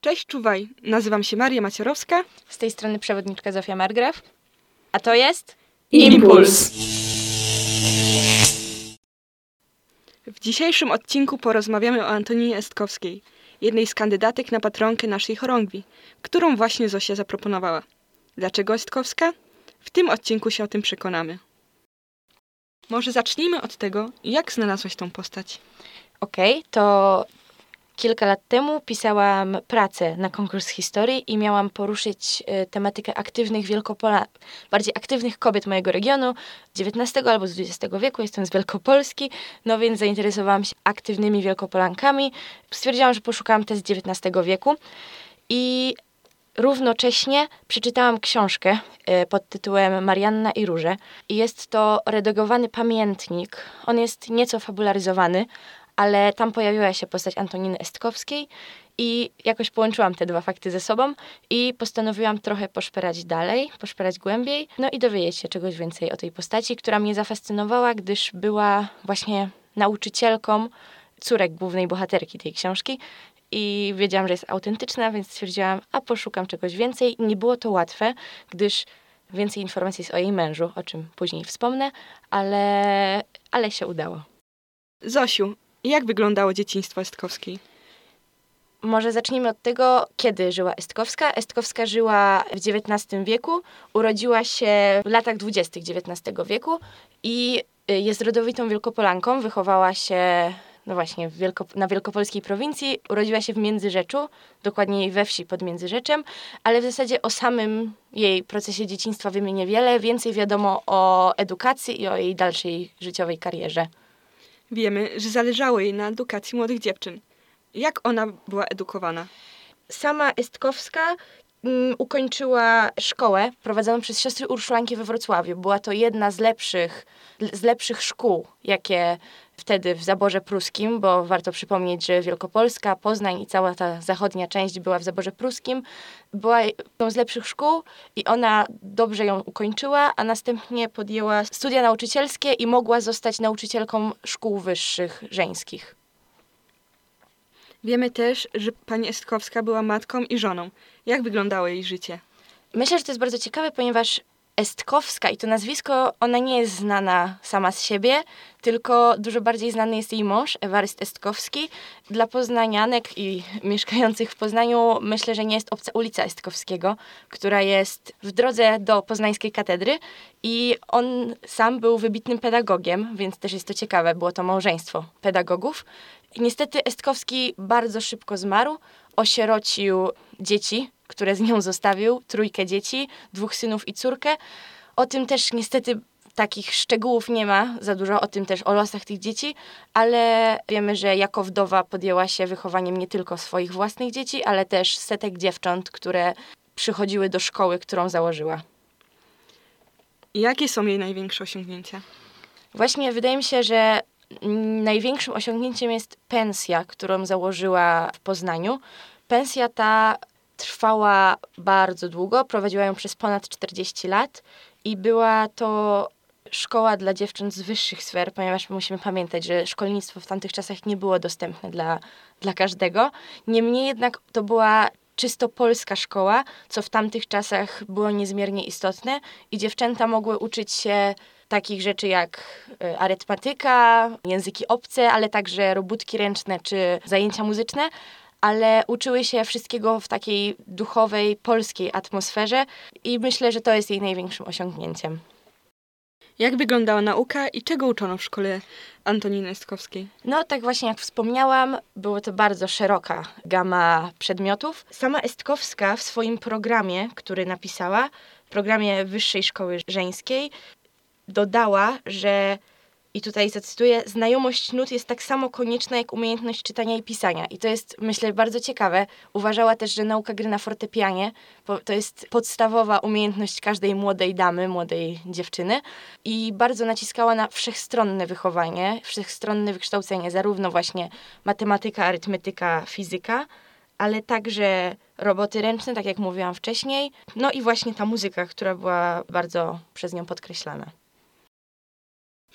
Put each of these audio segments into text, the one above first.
Cześć, czuwaj. Nazywam się Maria Macierowska. Z tej strony przewodniczka Zofia Margraf. A to jest... Impuls. W dzisiejszym odcinku porozmawiamy o Antoninie Estkowskiej, jednej z kandydatek na patronkę naszej chorągwi, którą właśnie Zosia zaproponowała. Dlaczego Estkowska? W tym odcinku się o tym przekonamy. Może zacznijmy od tego, jak znalazłaś tą postać. Okej, to kilka lat temu pisałam pracę na konkurs historii i miałam poruszyć e, tematykę aktywnych bardziej aktywnych kobiet mojego regionu, XIX albo z XX wieku, jestem z Wielkopolski, no więc zainteresowałam się aktywnymi Wielkopolankami. Stwierdziłam, że poszukałam też z XIX wieku i równocześnie przeczytałam książkę e, pod tytułem Marianna i Róże i jest to redagowany pamiętnik. On jest nieco fabularyzowany, ale tam pojawiła się postać Antoniny Estkowskiej i jakoś połączyłam te dwa fakty ze sobą i postanowiłam trochę poszperać dalej, poszperać głębiej, no i dowiedzieć się czegoś więcej o tej postaci, która mnie zafascynowała, gdyż była właśnie nauczycielką córek głównej bohaterki tej książki i wiedziałam, że jest autentyczna, więc stwierdziłam, a poszukam czegoś więcej. Nie było to łatwe, gdyż więcej informacji jest o jej mężu, o czym później wspomnę, ale, ale się udało. Zosiu, jak wyglądało dzieciństwo Estkowskiej? Może zacznijmy od tego, kiedy żyła Estkowska. Estkowska żyła w XIX wieku, urodziła się w latach dwudziestych XIX wieku i y, jest rodowitą Wielkopolanką. Wychowała się no właśnie, Wielko, na wielkopolskiej prowincji. Urodziła się w Międzyrzeczu, dokładniej we wsi pod Międzyrzeczem, ale w zasadzie o samym jej procesie dzieciństwa wiemy niewiele. Więcej wiadomo o edukacji i o jej dalszej życiowej karierze. Wiemy, że zależało jej na edukacji młodych dziewczyn. Jak ona była edukowana? Sama Estkowska mm, ukończyła szkołę prowadzoną przez siostry Urszulanki we Wrocławiu. Była to jedna z lepszych, z lepszych szkół, jakie wtedy w zaborze pruskim, bo warto przypomnieć, że Wielkopolska, Poznań i cała ta zachodnia część była w zaborze pruskim. Była jedną z lepszych szkół i ona dobrze ją ukończyła, a następnie podjęła studia nauczycielskie i mogła zostać nauczycielką szkół wyższych żeńskich. Wiemy też, że pani Estkowska była matką i żoną. Jak wyglądało jej życie? Myślę, że to jest bardzo ciekawe, ponieważ Estkowska i to nazwisko, ona nie jest znana sama z siebie, tylko dużo bardziej znany jest jej mąż, Ewaryst Estkowski. Dla poznanianek i mieszkających w Poznaniu myślę, że nie jest obca ulica Estkowskiego, która jest w drodze do poznańskiej katedry i on sam był wybitnym pedagogiem, więc też jest to ciekawe, było to małżeństwo pedagogów. Niestety Estkowski bardzo szybko zmarł, osierocił dzieci, które z nią zostawił, trójkę dzieci, dwóch synów i córkę. O tym też niestety takich szczegółów nie ma za dużo, o tym też o losach tych dzieci, ale wiemy, że jako wdowa podjęła się wychowaniem nie tylko swoich własnych dzieci, ale też setek dziewcząt, które przychodziły do szkoły, którą założyła. Jakie są jej największe osiągnięcia? Właśnie wydaje mi się, że największym osiągnięciem jest pensja, którą założyła w Poznaniu. Pensja ta trwała bardzo długo, prowadziła ją przez ponad 40 lat i była to szkoła dla dziewcząt z wyższych sfer, ponieważ musimy pamiętać, że szkolnictwo w tamtych czasach nie było dostępne dla, dla każdego. Niemniej jednak to była czysto polska szkoła, co w tamtych czasach było niezmiernie istotne i dziewczęta mogły uczyć się takich rzeczy jak y, arytmetyka, języki obce, ale także robótki ręczne czy zajęcia muzyczne, ale uczyły się wszystkiego w takiej duchowej, polskiej atmosferze i myślę, że to jest jej największym osiągnięciem. Jak wyglądała nauka i czego uczono w szkole Antoniny Estkowskiej? No, tak właśnie jak wspomniałam, było to bardzo szeroka gama przedmiotów. Sama Estkowska w swoim programie, który napisała, programie Wyższej Szkoły Żeńskiej, dodała, że i tutaj zacytuję, znajomość nut jest tak samo konieczna jak umiejętność czytania i pisania. I to jest, myślę, bardzo ciekawe. Uważała też, że nauka gry na fortepianie to jest podstawowa umiejętność każdej młodej damy, młodej dziewczyny. I bardzo naciskała na wszechstronne wychowanie, wszechstronne wykształcenie, zarówno właśnie matematyka, arytmetyka, fizyka, ale także roboty ręczne, tak jak mówiłam wcześniej. No i właśnie ta muzyka, która była bardzo przez nią podkreślana.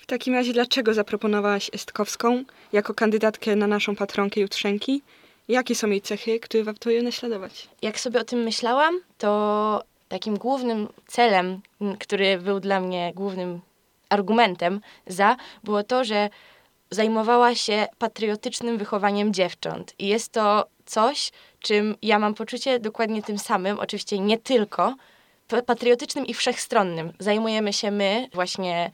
W takim razie dlaczego zaproponowałaś Estkowską jako kandydatkę na naszą patronkę Jutrzenki Jakie są jej cechy, które warto je naśladować? Jak sobie o tym myślałam, to takim głównym celem, który był dla mnie głównym argumentem za, było to, że zajmowała się patriotycznym wychowaniem dziewcząt. I jest to coś, czym ja mam poczucie dokładnie tym samym, oczywiście nie tylko, pa- patriotycznym i wszechstronnym. Zajmujemy się my, właśnie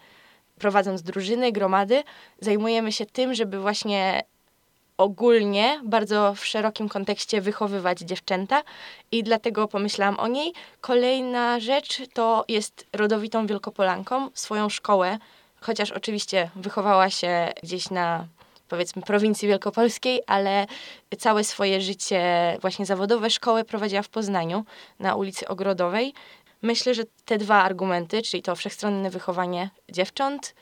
prowadząc drużyny, gromady, zajmujemy się tym, żeby właśnie ogólnie, bardzo w szerokim kontekście wychowywać dziewczęta i dlatego pomyślałam o niej. Kolejna rzecz to jest rodowitą Wielkopolanką, swoją szkołę, chociaż oczywiście wychowała się gdzieś na powiedzmy prowincji wielkopolskiej, ale całe swoje życie właśnie zawodowe szkołę prowadziła w Poznaniu na ulicy Ogrodowej. Myślę, że te dwa argumenty, czyli to wszechstronne wychowanie dziewcząt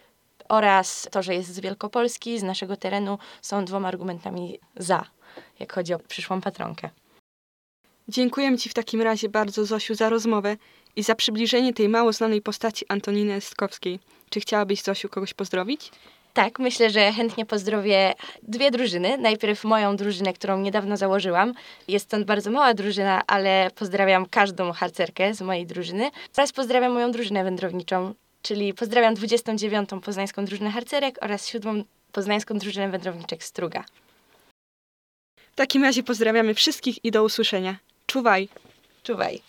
oraz to, że jest z Wielkopolski, z naszego terenu, są dwoma argumentami za, jak chodzi o przyszłą patronkę. Dziękuję Ci w takim razie bardzo, Zosiu, za rozmowę i za przybliżenie tej mało znanej postaci Antoniny Estkowskiej. Czy chciałabyś, Zosiu, kogoś pozdrowić? Tak, myślę, że chętnie pozdrowię dwie drużyny. Najpierw moją drużynę, którą niedawno założyłam. Jest to bardzo mała drużyna, ale pozdrawiam każdą harcerkę z mojej drużyny. Oraz pozdrawiam moją drużynę wędrowniczą, czyli pozdrawiam 29. Poznańską Drużynę Harcerek oraz 7. Poznańską Drużynę Wędrowniczek Struga. W takim razie pozdrawiamy wszystkich i do usłyszenia. Czuwaj! Czuwaj!